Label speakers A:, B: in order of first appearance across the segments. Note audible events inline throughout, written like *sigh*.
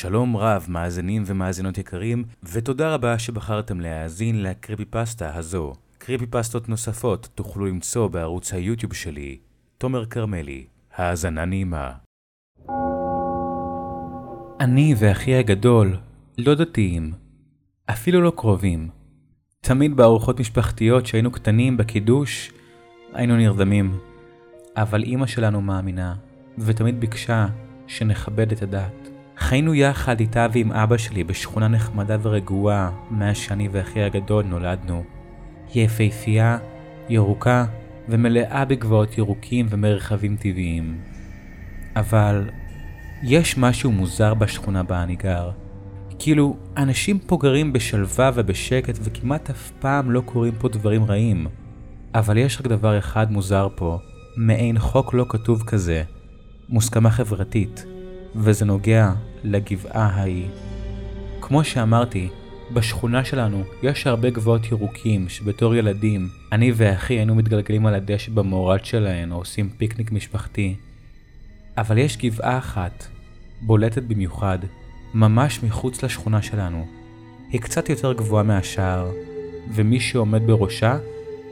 A: שלום רב, מאזינים ומאזינות יקרים, ותודה רבה שבחרתם להאזין לקריפי פסטה הזו. קריפי פסטות נוספות תוכלו למצוא בערוץ היוטיוב שלי, תומר כרמלי. האזנה נעימה. אני ואחי הגדול לא דתיים, אפילו לא קרובים. תמיד בארוחות משפחתיות שהיינו קטנים בקידוש, היינו נרדמים. אבל אימא שלנו מאמינה, ותמיד ביקשה שנכבד את הדת. חיינו יחד איתה ועם אבא שלי בשכונה נחמדה ורגועה מאז שאני ואחי הגדול נולדנו. היא יפהפייה, ירוקה ומלאה בגבעות ירוקים ומרחבים טבעיים. אבל יש משהו מוזר בשכונה בה אני גר. כאילו, אנשים פה גרים בשלווה ובשקט וכמעט אף פעם לא קורים פה דברים רעים. אבל יש רק דבר אחד מוזר פה, מעין חוק לא כתוב כזה, מוסכמה חברתית, וזה נוגע לגבעה ההיא. כמו שאמרתי, בשכונה שלנו יש הרבה גבעות ירוקים שבתור ילדים, אני ואחי היינו מתגלגלים על הדשא במורד שלהן או עושים פיקניק משפחתי. אבל יש גבעה אחת, בולטת במיוחד, ממש מחוץ לשכונה שלנו. היא קצת יותר גבוהה מהשאר, ומי שעומד בראשה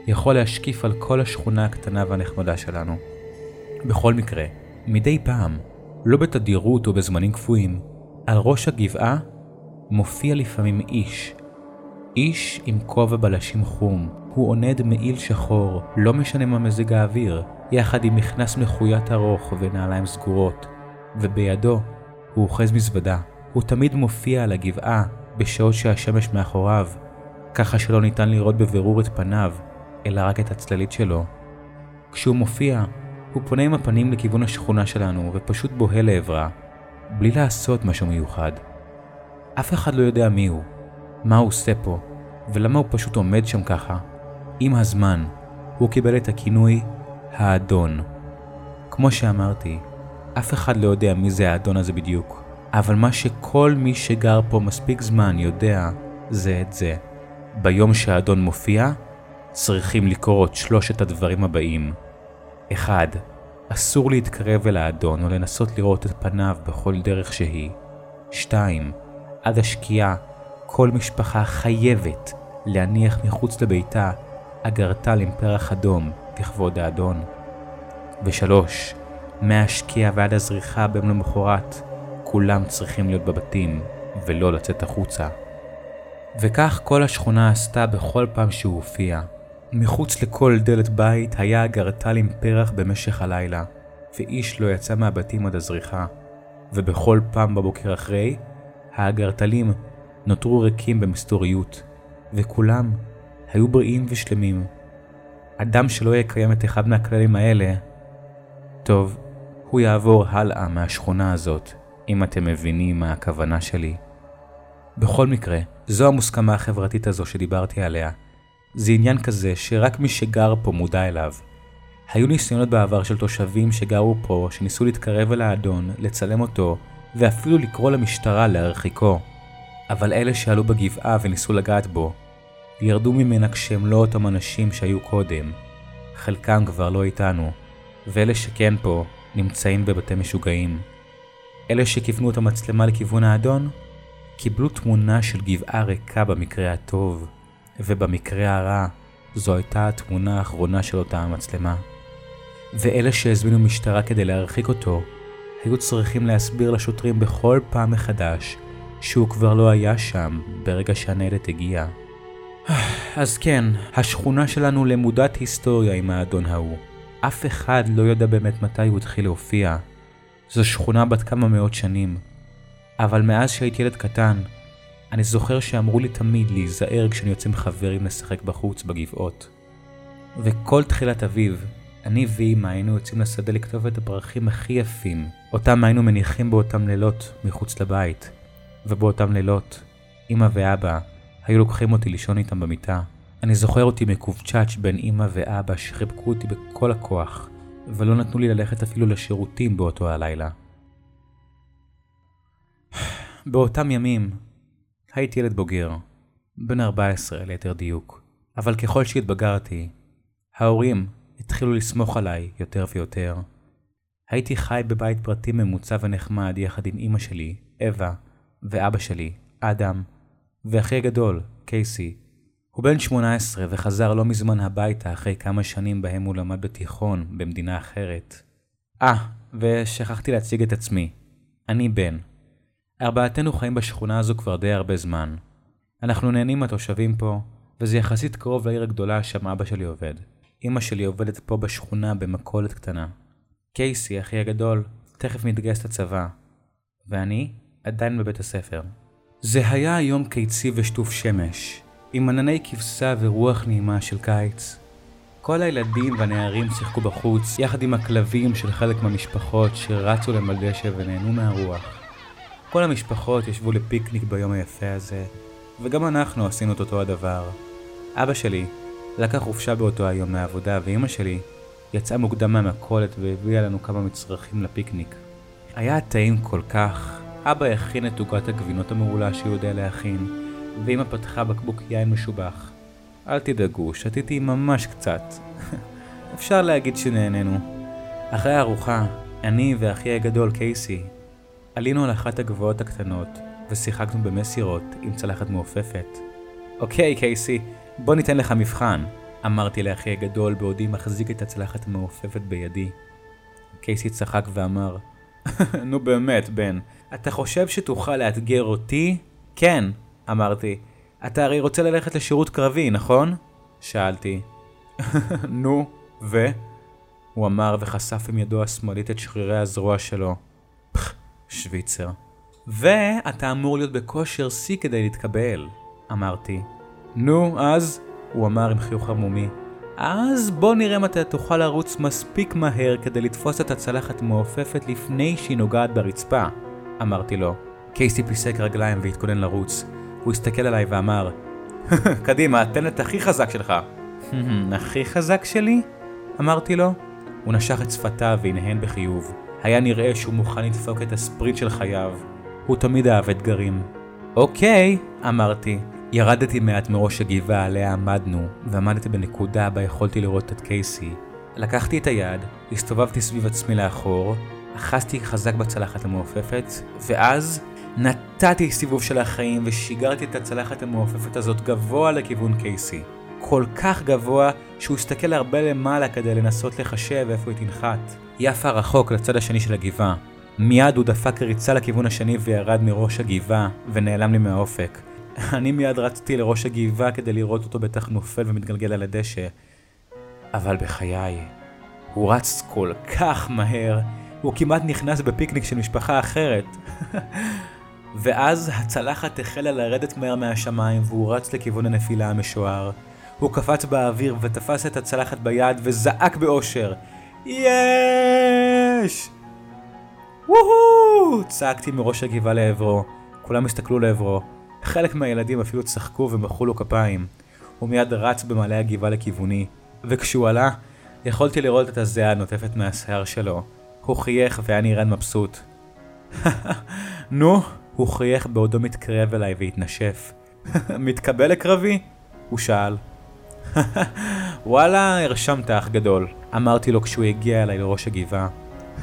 A: יכול להשקיף על כל השכונה הקטנה והנחמדה שלנו. בכל מקרה, מדי פעם, לא בתדירות או בזמנים קפואים, על ראש הגבעה מופיע לפעמים איש. איש עם כובע בלשים חום, הוא עונד מעיל שחור, לא משנה מה מזג האוויר, יחד עם מכנס מחוית ארוך ונעליים סגורות, ובידו הוא אוחז מזוודה. הוא תמיד מופיע על הגבעה בשעות שהשמש מאחוריו, ככה שלא ניתן לראות בבירור את פניו, אלא רק את הצללית שלו. כשהוא מופיע, הוא פונה עם הפנים לכיוון השכונה שלנו ופשוט בוהה לעברה, בלי לעשות משהו מיוחד. אף אחד לא יודע מי הוא, מה הוא עושה פה, ולמה הוא פשוט עומד שם ככה. עם הזמן, הוא קיבל את הכינוי האדון. כמו שאמרתי, אף אחד לא יודע מי זה האדון הזה בדיוק, אבל מה שכל מי שגר פה מספיק זמן יודע, זה את זה. ביום שהאדון מופיע, צריכים לקרוא את שלושת הדברים הבאים. 1. אסור להתקרב אל האדון או לנסות לראות את פניו בכל דרך שהיא. 2. עד השקיעה, כל משפחה חייבת להניח מחוץ לביתה אגרטל עם פרח אדום לכבוד האדון. ו-3. מהשקיעה ועד הזריחה ביום למחרת, כולם צריכים להיות בבתים ולא לצאת החוצה. וכך כל השכונה עשתה בכל פעם שהוא הופיע. מחוץ לכל דלת בית היה אגרטל עם פרח במשך הלילה, ואיש לא יצא מהבתים עד הזריחה. ובכל פעם בבוקר אחרי, האגרטלים נותרו ריקים במסתוריות, וכולם היו בריאים ושלמים. אדם שלא יקיים את אחד מהכללים האלה, טוב, הוא יעבור הלאה מהשכונה הזאת, אם אתם מבינים מה הכוונה שלי. בכל מקרה, זו המוסכמה החברתית הזו שדיברתי עליה. זה עניין כזה שרק מי שגר פה מודע אליו. היו ניסיונות בעבר של תושבים שגרו פה, שניסו להתקרב אל האדון, לצלם אותו, ואפילו לקרוא למשטרה להרחיקו. אבל אלה שעלו בגבעה וניסו לגעת בו, ירדו ממנה כשהם לא אותם אנשים שהיו קודם. חלקם כבר לא איתנו, ואלה שכן פה, נמצאים בבתי משוגעים. אלה שכיוונו את המצלמה לכיוון האדון, קיבלו תמונה של גבעה ריקה במקרה הטוב, ובמקרה הרע, זו הייתה התמונה האחרונה של אותה המצלמה. ואלה שהזמינו משטרה כדי להרחיק אותו, היו צריכים להסביר לשוטרים בכל פעם מחדש שהוא כבר לא היה שם ברגע שהניידת הגיעה. אז כן, השכונה שלנו למודת היסטוריה עם האדון ההוא. אף אחד לא יודע באמת מתי הוא התחיל להופיע. זו שכונה בת כמה מאות שנים. אבל מאז שהייתי ילד קטן, אני זוכר שאמרו לי תמיד להיזהר כשאני יוצא עם חברים לשחק בחוץ בגבעות. וכל תחילת אביב, אני ואמא היינו יוצאים לשדה לכתוב את הפרחים הכי יפים, אותם היינו מניחים באותם לילות מחוץ לבית. ובאותם לילות, אמא ואבא היו לוקחים אותי לישון איתם במיטה. אני זוכר אותי מקובצ'אץ' בין אמא ואבא שחיבקו אותי בכל הכוח, ולא נתנו לי ללכת אפילו לשירותים באותו הלילה. *sighs* באותם ימים הייתי ילד בוגר, בן 14 ליתר דיוק, אבל ככל שהתבגרתי, ההורים התחילו לסמוך עליי יותר ויותר. הייתי חי בבית פרטי ממוצע ונחמד יחד עם אמא שלי, אווה, ואבא שלי, אדם, ואחי הגדול, קייסי. הוא בן 18 וחזר לא מזמן הביתה אחרי כמה שנים בהם הוא למד בתיכון במדינה אחרת. אה, ושכחתי להציג את עצמי. אני בן. ארבעתנו חיים בשכונה הזו כבר די הרבה זמן. אנחנו נהנים מהתושבים פה, וזה יחסית קרוב לעיר הגדולה שם אבא שלי עובד. אמא שלי עובדת פה בשכונה במכולת קטנה. קייסי, אחי הגדול, תכף מתגייס לצבא, ואני עדיין בבית הספר. זה היה יום קיצי ושטוף שמש, עם ענני כבשה ורוח נעימה של קיץ. כל הילדים והנערים שיחקו בחוץ, יחד עם הכלבים של חלק מהמשפחות שרצו להם על דשא ונהנו מהרוח. כל המשפחות ישבו לפיקניק ביום היפה הזה, וגם אנחנו עשינו את אותו הדבר. אבא שלי לקח חופשה באותו היום מהעבודה, ואימא שלי יצאה מוקדם מהמכולת והביאה לנו כמה מצרכים לפיקניק. היה טעים כל כך. אבא הכין את עוגת הגבינות המעולה שהוא יודע להכין, ואמא פתחה בקבוק יין משובח. אל תדאגו, שתיתי ממש קצת. *laughs* אפשר להגיד שנהנינו. אחרי הארוחה, אני ואחי הגדול קייסי עלינו על אחת הגבוהות הקטנות ושיחקנו במסירות עם צלחת מעופפת. אוקיי, קייסי, בוא ניתן לך מבחן, אמרתי לאחי הגדול בעודי מחזיק את הצלחת המעופפת בידי. קייסי צחק ואמר, נו באמת, בן, אתה חושב שתוכל לאתגר אותי? כן, אמרתי. אתה הרי רוצה ללכת לשירות קרבי, נכון? שאלתי. נו, ו? הוא אמר וחשף עם ידו השמאלית את שרירי הזרוע שלו. שוויצר. ואתה אמור להיות בכושר שיא כדי להתקבל, אמרתי. נו, אז? הוא אמר עם חיוך ערמומי. אז בוא נראה מתי תוכל לרוץ מספיק מהר כדי לתפוס את הצלחת המעופפת לפני שהיא נוגעת ברצפה, אמרתי לו. קייסי פיסק רגליים והתכונן לרוץ. הוא הסתכל עליי ואמר, *laughs* קדימה, תן את הכי חזק שלך. הכי חזק שלי? אמרתי לו. הוא נשך את שפתיו והנהן בחיוב. היה נראה שהוא מוכן לדפוק את הספריט של חייו. הוא תמיד אהב אתגרים. אוקיי, אמרתי. ירדתי מעט מראש הגבעה עליה עמדנו, ועמדתי בנקודה בה יכולתי לראות את קייסי. לקחתי את היד, הסתובבתי סביב עצמי לאחור, אחזתי חזק בצלחת המעופפת, ואז נתתי סיבוב של החיים ושיגרתי את הצלחת המעופפת הזאת גבוה לכיוון קייסי. כל כך גבוה שהוא הסתכל הרבה למעלה כדי לנסות לחשב איפה היא תנחת. היא עפה רחוק לצד השני של הגבעה. מיד הוא דפק ריצה לכיוון השני וירד מראש הגבעה ונעלם לי מהאופק. *laughs* אני מיד רצתי לראש הגבעה כדי לראות אותו בטח נופל ומתגלגל על הדשא. אבל בחיי, הוא רץ כל כך מהר, הוא כמעט נכנס בפיקניק של משפחה אחרת. *laughs* ואז הצלחת החלה לרדת מהר מהשמיים והוא רץ לכיוון הנפילה המשוער. הוא קפץ באוויר ותפס את הצלחת ביד וזעק באושר יש! וואו! צעקתי מראש הגבעה לעברו. כולם הסתכלו לעברו. חלק מהילדים אפילו צחקו ומחאו לו כפיים. הוא מיד רץ במעלה הגבעה לכיווני, וכשהוא עלה, יכולתי לראות את הזיעה הנוטפת מהשיער שלו. הוא חייך והיה נראה מבסוט. *laughs* נו, הוא חייך בעודו מתקרב אליי והתנשף. *laughs* מתקבל לקרבי? הוא שאל. *laughs* וואלה, הרשמת אח גדול, אמרתי לו כשהוא הגיע אליי לראש הגבעה.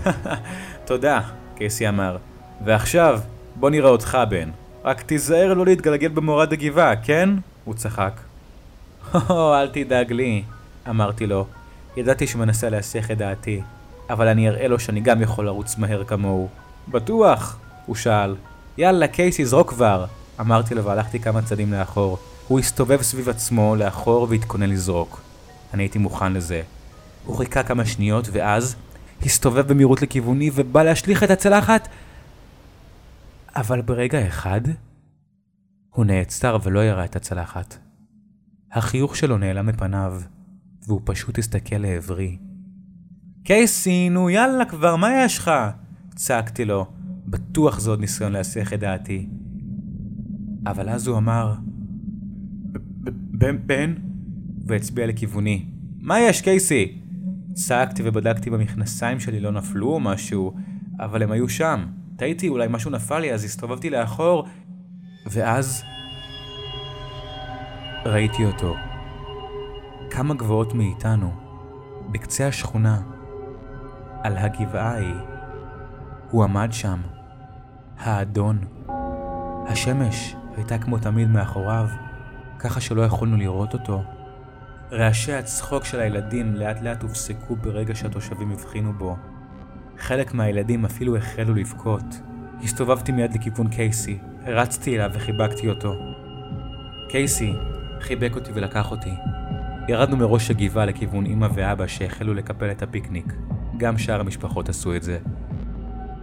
A: *laughs* תודה, קייסי אמר. ועכשיו, בוא נראה אותך, בן. רק תיזהר לא להתגלגל במורד הגבעה, כן? הוא צחק. הו, אל תדאג לי, אמרתי לו. ידעתי שהוא מנסה להסיח את דעתי, אבל אני אראה לו שאני גם יכול לרוץ מהר כמוהו. בטוח? הוא שאל. יאללה, קייסי, זרוק כבר! אמרתי לו והלכתי כמה צעדים לאחור. הוא הסתובב סביב עצמו לאחור והתכונן לזרוק. אני הייתי מוכן לזה. הוא חיכה כמה שניות ואז הסתובב במהירות לכיווני ובא להשליך את הצלחת אבל ברגע אחד הוא נעצר ולא ירה את הצלחת. החיוך שלו נעלם מפניו, והוא פשוט הסתכל לעברי. קייסי, נו יאללה כבר, מה יש לך? צעקתי לו, בטוח זה עוד ניסיון להסיח את דעתי. אבל אז הוא אמר, בן? בן? והצביע לכיווני. מה יש, קייסי? צעקתי ובדקתי במכנסיים שלי לא נפלו או משהו, אבל הם היו שם. טעיתי, אולי משהו נפל לי, אז הסתובבתי לאחור, ואז... ראיתי אותו. כמה גבוהות מאיתנו, בקצה השכונה, על הגבעה ההיא, הוא עמד שם, האדון. השמש הייתה כמו תמיד מאחוריו, ככה שלא יכולנו לראות אותו. רעשי הצחוק של הילדים לאט לאט הופסקו ברגע שהתושבים הבחינו בו. חלק מהילדים אפילו החלו לבכות. הסתובבתי מיד לכיוון קייסי, רצתי אליו וחיבקתי אותו. קייסי חיבק אותי ולקח אותי. ירדנו מראש הגבעה לכיוון אמא ואבא שהחלו לקפל את הפיקניק. גם שאר המשפחות עשו את זה.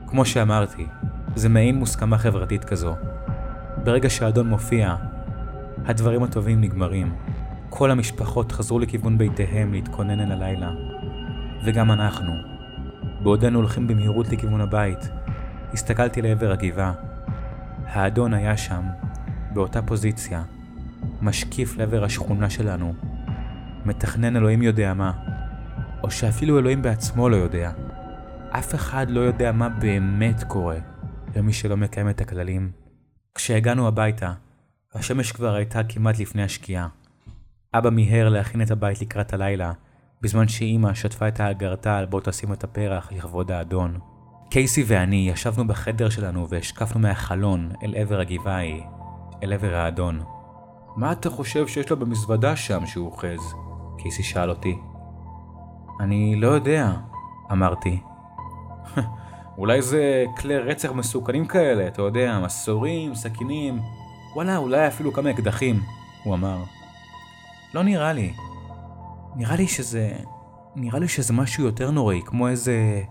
A: כמו שאמרתי, זה מעין מוסכמה חברתית כזו. ברגע שהאדון מופיע, הדברים הטובים נגמרים. כל המשפחות חזרו לכיוון ביתיהם להתכונן אל הלילה. וגם אנחנו. בעודנו הולכים במהירות לכיוון הבית, הסתכלתי לעבר הגבעה. האדון היה שם, באותה פוזיציה, משקיף לעבר השכונה שלנו, מתכנן אלוהים יודע מה, או שאפילו אלוהים בעצמו לא יודע. אף אחד לא יודע מה באמת קורה למי שלא מקיים את הכללים. כשהגענו הביתה, השמש כבר הייתה כמעט לפני השקיעה. אבא מיהר להכין את הבית לקראת הלילה, בזמן שאימא שטפה את האגרטל בו תשים את הפרח לכבוד האדון. קייסי ואני ישבנו בחדר שלנו והשקפנו מהחלון אל עבר הגבעה ההיא, אל עבר האדון. מה אתה חושב שיש לו במזוודה שם שהוא אוחז? קייסי שאל אותי. אני לא יודע, אמרתי. *laughs* אולי זה כלי רצח מסוכנים כאלה, אתה יודע, מסורים, סכינים, וואלה, אולי אפילו כמה אקדחים, הוא אמר. לא נראה לי. נראה לי שזה... נראה לי שזה משהו יותר נוראי, כמו איזה...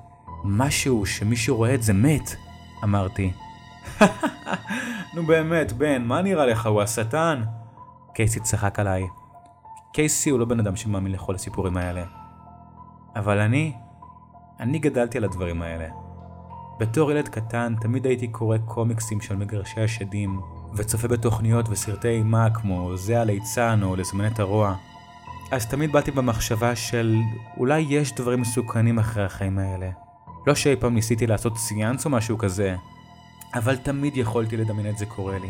A: משהו שמי שרואה את זה מת, אמרתי. *laughs* נו באמת, בן, מה נראה לך, הוא השטן? קייסי צחק עליי. קייסי הוא לא בן אדם שמאמין לכל הסיפורים האלה. אבל אני, אני גדלתי על הדברים האלה. בתור ילד קטן תמיד הייתי קורא קומיקסים של מגרשי השדים, וצופה בתוכניות וסרטי אימה כמו זה הליצן או לזמן את הרוע. אז תמיד באתי במחשבה של אולי יש דברים מסוכנים אחרי החיים האלה. לא שאי פעם ניסיתי לעשות סיאנס או משהו כזה, אבל תמיד יכולתי לדמיין את זה קורה לי.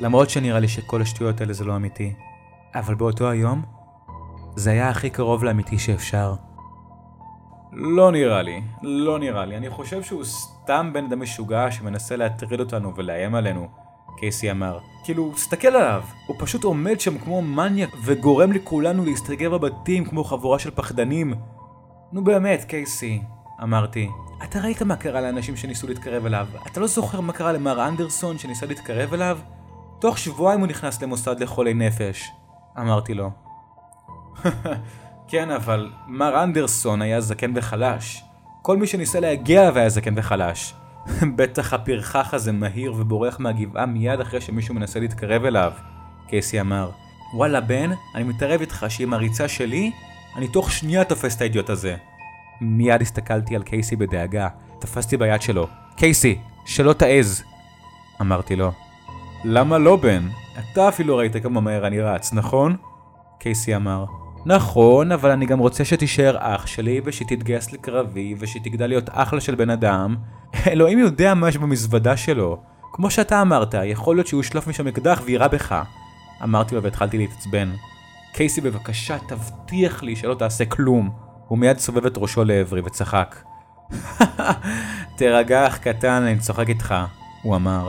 A: למרות שנראה לי שכל השטויות האלה זה לא אמיתי. אבל באותו היום, זה היה הכי קרוב לאמיתי שאפשר. לא נראה לי, לא נראה לי. אני חושב שהוא סתם בן אדם משוגע שמנסה להטריד אותנו ולאיים עלינו, קייסי אמר. כאילו, תסתכל עליו, הוא פשוט עומד שם כמו מניאק וגורם לכולנו להסתגר בבתים כמו חבורה של פחדנים. נו באמת, קייסי, אמרתי. אתה ראית מה קרה לאנשים שניסו להתקרב אליו? אתה לא זוכר מה קרה למר אנדרסון שניסה להתקרב אליו? תוך שבועיים הוא נכנס למוסד לחולי נפש. אמרתי לו. *laughs* כן, אבל מר אנדרסון היה זקן וחלש. כל מי שניסה להגיע אליו היה זקן וחלש. בטח הפרחח הזה מהיר ובורח מהגבעה מיד אחרי שמישהו מנסה להתקרב אליו. קייסי אמר, וואלה בן, אני מתערב איתך שעם הריצה שלי, אני תוך שנייה תופס את האידיוט הזה. מיד הסתכלתי על קייסי בדאגה, תפסתי ביד שלו. קייסי, שלא תעז! אמרתי לו. למה לא בן? אתה אפילו ראית כמה מהר אני רץ, נכון? קייסי אמר. נכון, אבל אני גם רוצה שתישאר אח שלי ושתתגייס לקרבי ושתגדל להיות אחלה של בן אדם. *laughs* אלוהים יודע מה יש במזוודה שלו. כמו שאתה אמרת, יכול להיות שהוא ישלוף משם אקדח ויירה בך. אמרתי לו והתחלתי להתעצבן. קייסי בבקשה תבטיח לי שלא תעשה כלום. הוא מיד סובב את ראשו לעברי וצחק. *laughs* תירגע אח קטן, אני צוחק איתך, הוא אמר.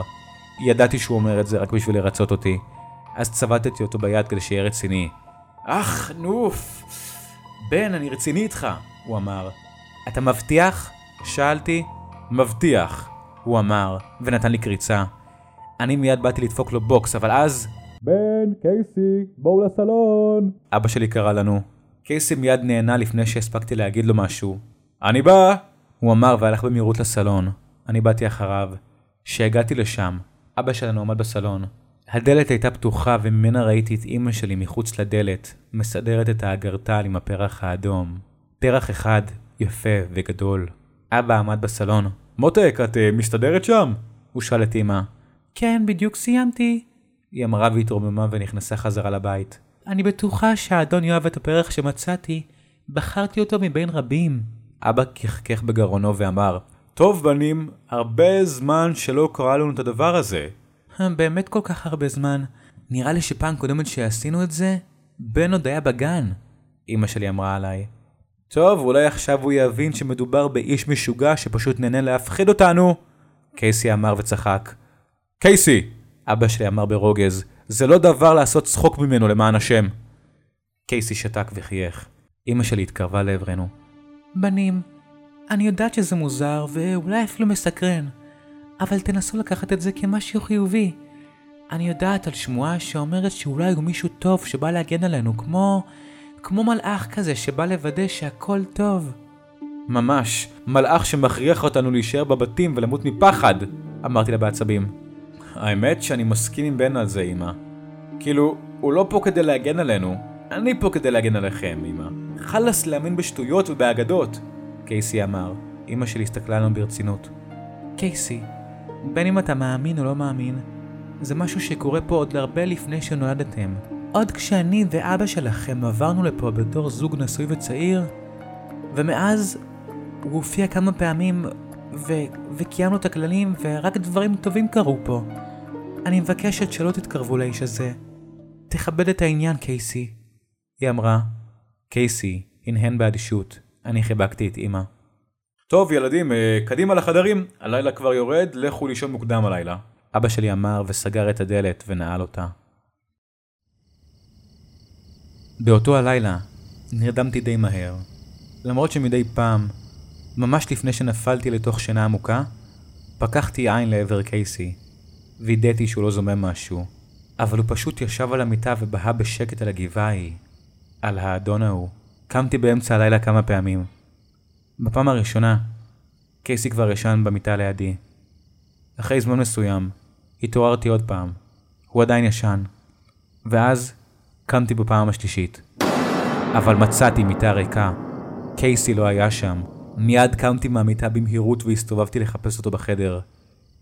A: ידעתי שהוא אומר את זה רק בשביל לרצות אותי. אז צבטתי אותו ביד כדי שיהיה רציני. אך, נוף. בן, אני רציני איתך, הוא אמר. אתה מבטיח? שאלתי. מבטיח, הוא אמר, ונתן לי קריצה. אני מיד באתי לדפוק לו בוקס, אבל אז... בן, קייסי, בואו לסלון. אבא שלי קרא לנו. קייסי מיד נהנה לפני שהספקתי להגיד לו משהו. אני בא! הוא אמר והלך במהירות לסלון. אני באתי אחריו. כשהגעתי לשם, אבא שלנו עמד בסלון. הדלת הייתה פתוחה וממנה ראיתי את אמא שלי מחוץ לדלת, מסדרת את האגרטל עם הפרח האדום. פרח אחד, יפה וגדול. אבא עמד בסלון. מותק, את uh, מסתדרת שם? הוא שאל את אמא. כן, בדיוק סיימתי. היא אמרה והתרוממה ונכנסה חזרה לבית. אני בטוחה שהאדון יאהב את הפרח שמצאתי. בחרתי אותו מבין רבים. אבא כחכך בגרונו ואמר, טוב בנים, הרבה זמן שלא קרה לנו את הדבר הזה. באמת כל כך הרבה זמן. נראה לי שפעם קודמת שעשינו את זה, בן עוד היה בגן. אמא שלי אמרה עליי. טוב, אולי עכשיו הוא יבין שמדובר באיש משוגע שפשוט נהנה להפחיד אותנו. קייסי אמר וצחק. קייסי! אבא שלי אמר ברוגז, זה לא דבר לעשות צחוק ממנו למען השם. קייסי שתק וחייך. אמא שלי התקרבה לעברנו. בנים, אני יודעת שזה מוזר ואולי אפילו מסקרן, אבל תנסו לקחת את זה כמשהו חיובי. אני יודעת על שמועה שאומרת שאולי הוא מישהו טוב שבא להגן עלינו, כמו... כמו מלאך כזה שבא לוודא שהכל טוב. ממש, מלאך שמכריח אותנו להישאר בבתים ולמות מפחד, אמרתי לה בעצבים. האמת שאני מסכים עם בן על זה, אמא. כאילו, הוא לא פה כדי להגן עלינו, אני פה כדי להגן עליכם, אמא. חלאס להאמין בשטויות ובאגדות, קייסי אמר. אמא שלי הסתכלה עלינו ברצינות. קייסי, בין אם אתה מאמין או לא מאמין, זה משהו שקורה פה עוד הרבה לפני שנולדתם. עוד כשאני ואבא שלכם עברנו לפה בתור זוג נשוי וצעיר, ומאז הוא הופיע כמה פעמים ו- וקיימנו את הכללים ורק דברים טובים קרו פה. אני מבקשת שלא תתקרבו לאיש הזה. תכבד את העניין, קייסי. היא אמרה. קייסי הנהן באדישות. אני חיבקתי את אמא. טוב ילדים, אה, קדימה לחדרים, הלילה כבר יורד, לכו לישון מוקדם הלילה. אבא שלי אמר וסגר את הדלת ונעל אותה. באותו הלילה נרדמתי די מהר, למרות שמדי פעם, ממש לפני שנפלתי לתוך שינה עמוקה, פקחתי עין לעבר קייסי. וידאתי שהוא לא זומם משהו, אבל הוא פשוט ישב על המיטה ובהה בשקט על הגבעה ההיא, על האדון ההוא. קמתי באמצע הלילה כמה פעמים. בפעם הראשונה, קייסי כבר ישן במיטה לידי. אחרי זמן מסוים, התעוררתי עוד פעם. הוא עדיין ישן. ואז קמתי בפעם השלישית. אבל מצאתי מיטה ריקה. קייסי לא היה שם. מיד קמתי מהמיטה במהירות והסתובבתי לחפש אותו בחדר.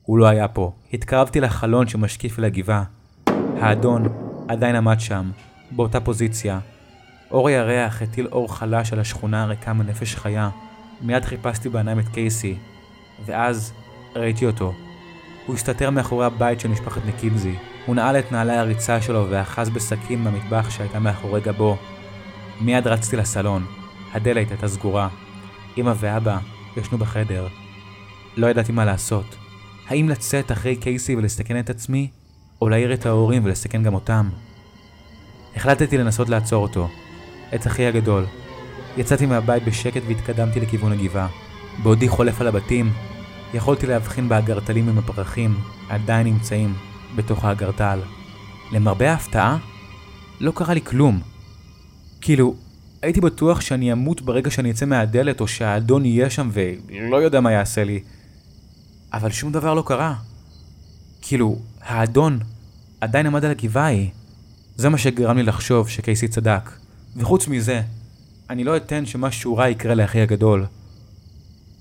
A: הוא לא היה פה. התקרבתי לחלון שמשקיף אל הגבעה. האדון עדיין עמד שם, באותה פוזיציה. אור הירח הטיל אור חלש על השכונה הריקה מנפש חיה. מיד חיפשתי בעיניים את קייסי, ואז ראיתי אותו. הוא הסתתר מאחורי הבית של משפחת נקילזי. הוא נעל את נעלי הריצה שלו ואחז בסכין במטבח שהייתה מאחורי גבו. מיד רצתי לסלון. הדלת הייתה סגורה. אמא ואבא ישנו בחדר. לא ידעתי מה לעשות. האם לצאת אחרי קייסי ולסכן את עצמי, או להעיר את ההורים ולסכן גם אותם? החלטתי לנסות לעצור אותו. את אחי הגדול. יצאתי מהבית בשקט והתקדמתי לכיוון הגבעה. בעודי חולף על הבתים, יכולתי להבחין באגרטלים עם הפרחים, עדיין נמצאים בתוך האגרטל. למרבה ההפתעה, לא קרה לי כלום. כאילו, הייתי בטוח שאני אמות ברגע שאני אצא מהדלת, או שהאדון יהיה שם ולא יודע מה יעשה לי. אבל שום דבר לא קרה. כאילו, האדון עדיין עמד על הגבעה ההיא. זה מה שגרם לי לחשוב שקייסי צדק. וחוץ מזה, אני לא אתן שמשהו רע יקרה לאחי הגדול.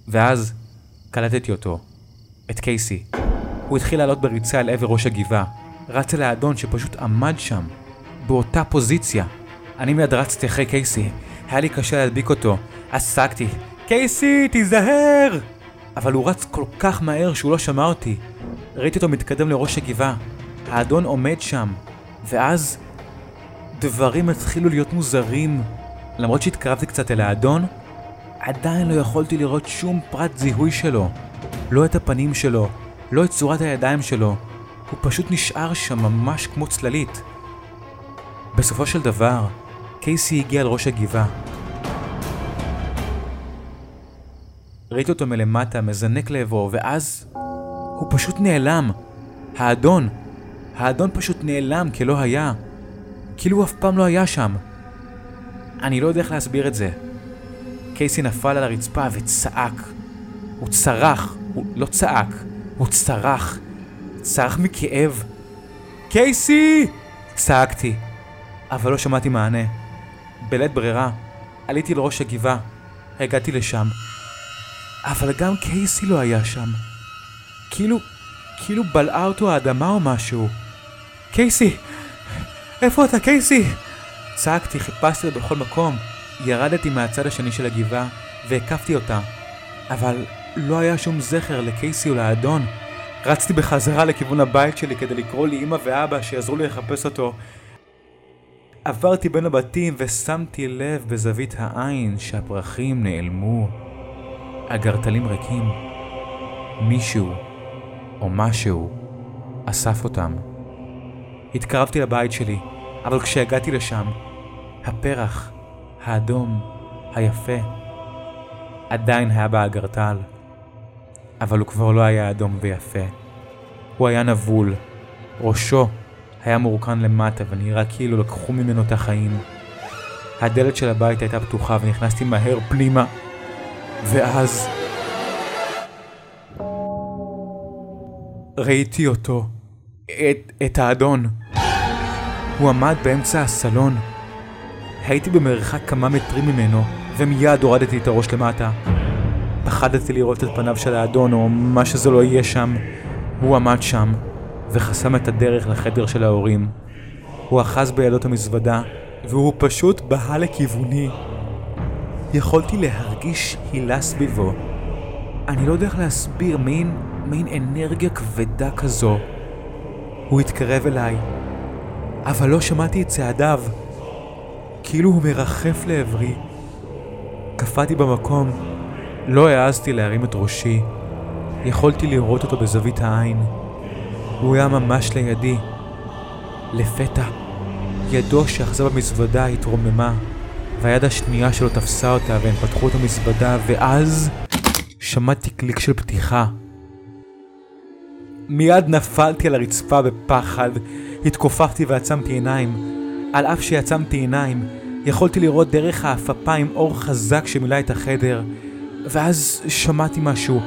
A: ואז קלטתי אותו, את קייסי. הוא התחיל לעלות בריצה אל עבר ראש הגבעה. רץ אל האדון שפשוט עמד שם, באותה פוזיציה. אני מיד רצתי אחרי קייסי. היה לי קשה להדביק אותו. עסקתי. קייסי, תיזהר! אבל הוא רץ כל כך מהר שהוא לא שמע אותי. ראיתי אותו מתקדם לראש הגבעה. האדון עומד שם. ואז... דברים התחילו להיות מוזרים. למרות שהתקרבתי קצת אל האדון, עדיין לא יכולתי לראות שום פרט זיהוי שלו. לא את הפנים שלו, לא את צורת הידיים שלו. הוא פשוט נשאר שם ממש כמו צללית. בסופו של דבר, קייסי הגיע אל ראש הגבעה. ראיתי אותו מלמטה, מזנק לעברו, ואז... הוא פשוט נעלם. האדון. האדון פשוט נעלם כלא היה. כאילו הוא אף פעם לא היה שם. אני לא יודע איך להסביר את זה. קייסי נפל על הרצפה וצעק. הוא צרח, הוא לא צעק, הוא צרח. צרח מכאב. קייסי! צעקתי, אבל לא שמעתי מענה. בלית ברירה, עליתי לראש הגבעה, הגעתי לשם. אבל גם קייסי לא היה שם. כאילו, כאילו בלעה אותו האדמה או משהו. קייסי! איפה אתה, קייסי? צעקתי, חיפשתי אותו בכל מקום. ירדתי מהצד השני של הגבעה והקפתי אותה. אבל לא היה שום זכר לקייסי או לאדון. רצתי בחזרה לכיוון הבית שלי כדי לקרוא לי אמא ואבא שיעזרו לי לחפש אותו. עברתי בין הבתים ושמתי לב בזווית העין שהפרחים נעלמו. הגרטלים ריקים. מישהו או משהו אסף אותם. התקרבתי לבית שלי, אבל כשהגעתי לשם, הפרח, האדום, היפה, עדיין היה באגרטל. אבל הוא כבר לא היה אדום ויפה. הוא היה נבול. ראשו היה מורכן למטה ונראה כאילו לקחו ממנו את החיים. הדלת של הבית הייתה פתוחה ונכנסתי מהר פנימה, ואז... ראיתי אותו, את, את האדון. הוא עמד באמצע הסלון. הייתי במרחק כמה מטרים ממנו, ומיד הורדתי את הראש למטה. פחדתי לראות את פניו של האדון, או מה שזה לא יהיה שם. הוא עמד שם, וחסם את הדרך לחדר של ההורים. הוא אחז בידו את המזוודה, והוא פשוט בהה לכיווני. יכולתי להרגיש הילה סביבו. אני לא יודע איך להסביר, מין, מין אנרגיה כבדה כזו. הוא התקרב אליי, אבל לא שמעתי את צעדיו. כאילו הוא מרחף לעברי. קפאתי במקום, לא העזתי להרים את ראשי. יכולתי לראות אותו בזווית העין. הוא היה ממש לידי. לפתע, ידו שאחזה במזוודה התרוממה, והיד השנייה שלו תפסה אותה והם פתחו את המזוודה, ואז שמעתי קליק של פתיחה. מיד נפלתי על הרצפה בפחד, התכופפתי ועצמתי עיניים. על אף שעצמתי עיניים, יכולתי לראות דרך העפפיים אור חזק שמילא את החדר. ואז שמעתי משהו,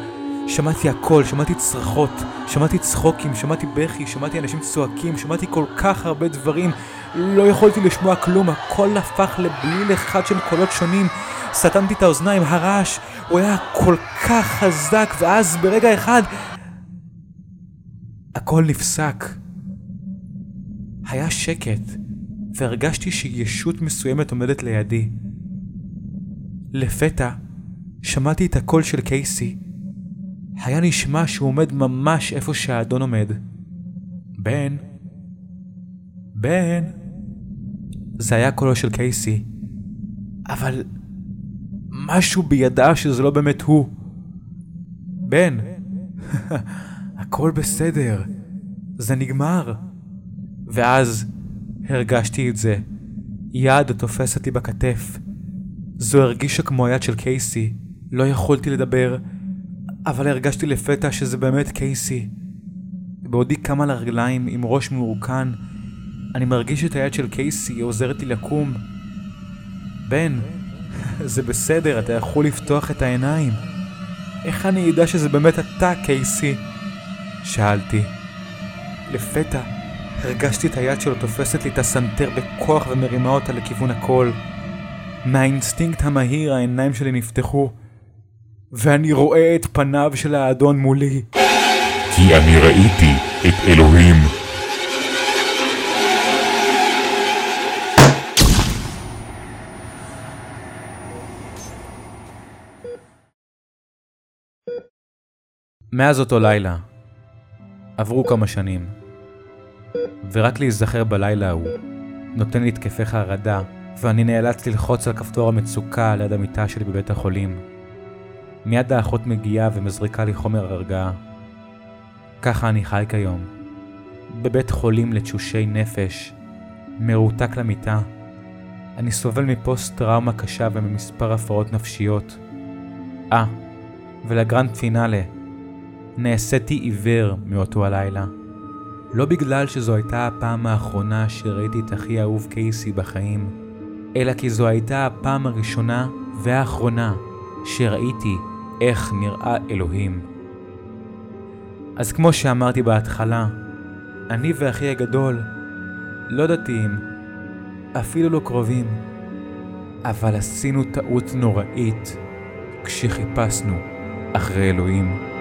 A: שמעתי הכל, שמעתי צרחות, שמעתי צחוקים, שמעתי בכי, שמעתי אנשים צועקים, שמעתי כל כך הרבה דברים. לא יכולתי לשמוע כלום, הכל הפך לבליל אחד של קולות שונים. סתמתי את האוזניים, הרעש, הוא היה כל כך חזק, ואז ברגע אחד... הכל נפסק. היה שקט, והרגשתי שישות מסוימת עומדת לידי. לפתע, שמעתי את הקול של קייסי. היה נשמע שהוא עומד ממש איפה שהאדון עומד. בן? בן? זה היה קולו של קייסי. אבל משהו בי ידע שזה לא באמת הוא. בן, *laughs* הכל בסדר, זה נגמר. ואז הרגשתי את זה. יד תופסת לי בכתף. זו הרגישה כמו היד של קייסי. לא יכולתי לדבר, אבל הרגשתי לפתע שזה באמת קייסי. בעודי קם על הרגליים עם ראש מעורקן, אני מרגיש את היד של קייסי עוזרת לי לקום. בן, *laughs* זה בסדר, אתה יכול לפתוח את העיניים. איך אני אדע שזה באמת אתה, קייסי? שאלתי. לפתע הרגשתי את היד שלו תופסת לי את הסנטר בכוח ומרימה אותה לכיוון הקול. מהאינסטינקט המהיר העיניים שלי נפתחו, ואני רואה את פניו של האדון מולי.
B: כי אני ראיתי את אלוהים.
A: מאז אותו לילה, עברו כמה שנים, ורק להיזכר בלילה ההוא, נותן לי התקפי חרדה, ואני נאלץ ללחוץ על כפתור המצוקה ליד המיטה שלי בבית החולים. מיד האחות מגיעה ומזריקה לי חומר הרגעה. ככה אני חי כיום. בבית חולים לתשושי נפש, מרותק למיטה. אני סובל מפוסט טראומה קשה וממספר הפרעות נפשיות. אה, ולגרנד פינאלה, נעשיתי עיוור מאותו הלילה. לא בגלל שזו הייתה הפעם האחרונה שראיתי את אחי האהוב קייסי בחיים, אלא כי זו הייתה הפעם הראשונה והאחרונה שראיתי איך נראה אלוהים. אז כמו שאמרתי בהתחלה, אני ואחי הגדול לא דתיים, אפילו לא קרובים, אבל עשינו טעות נוראית כשחיפשנו אחרי אלוהים.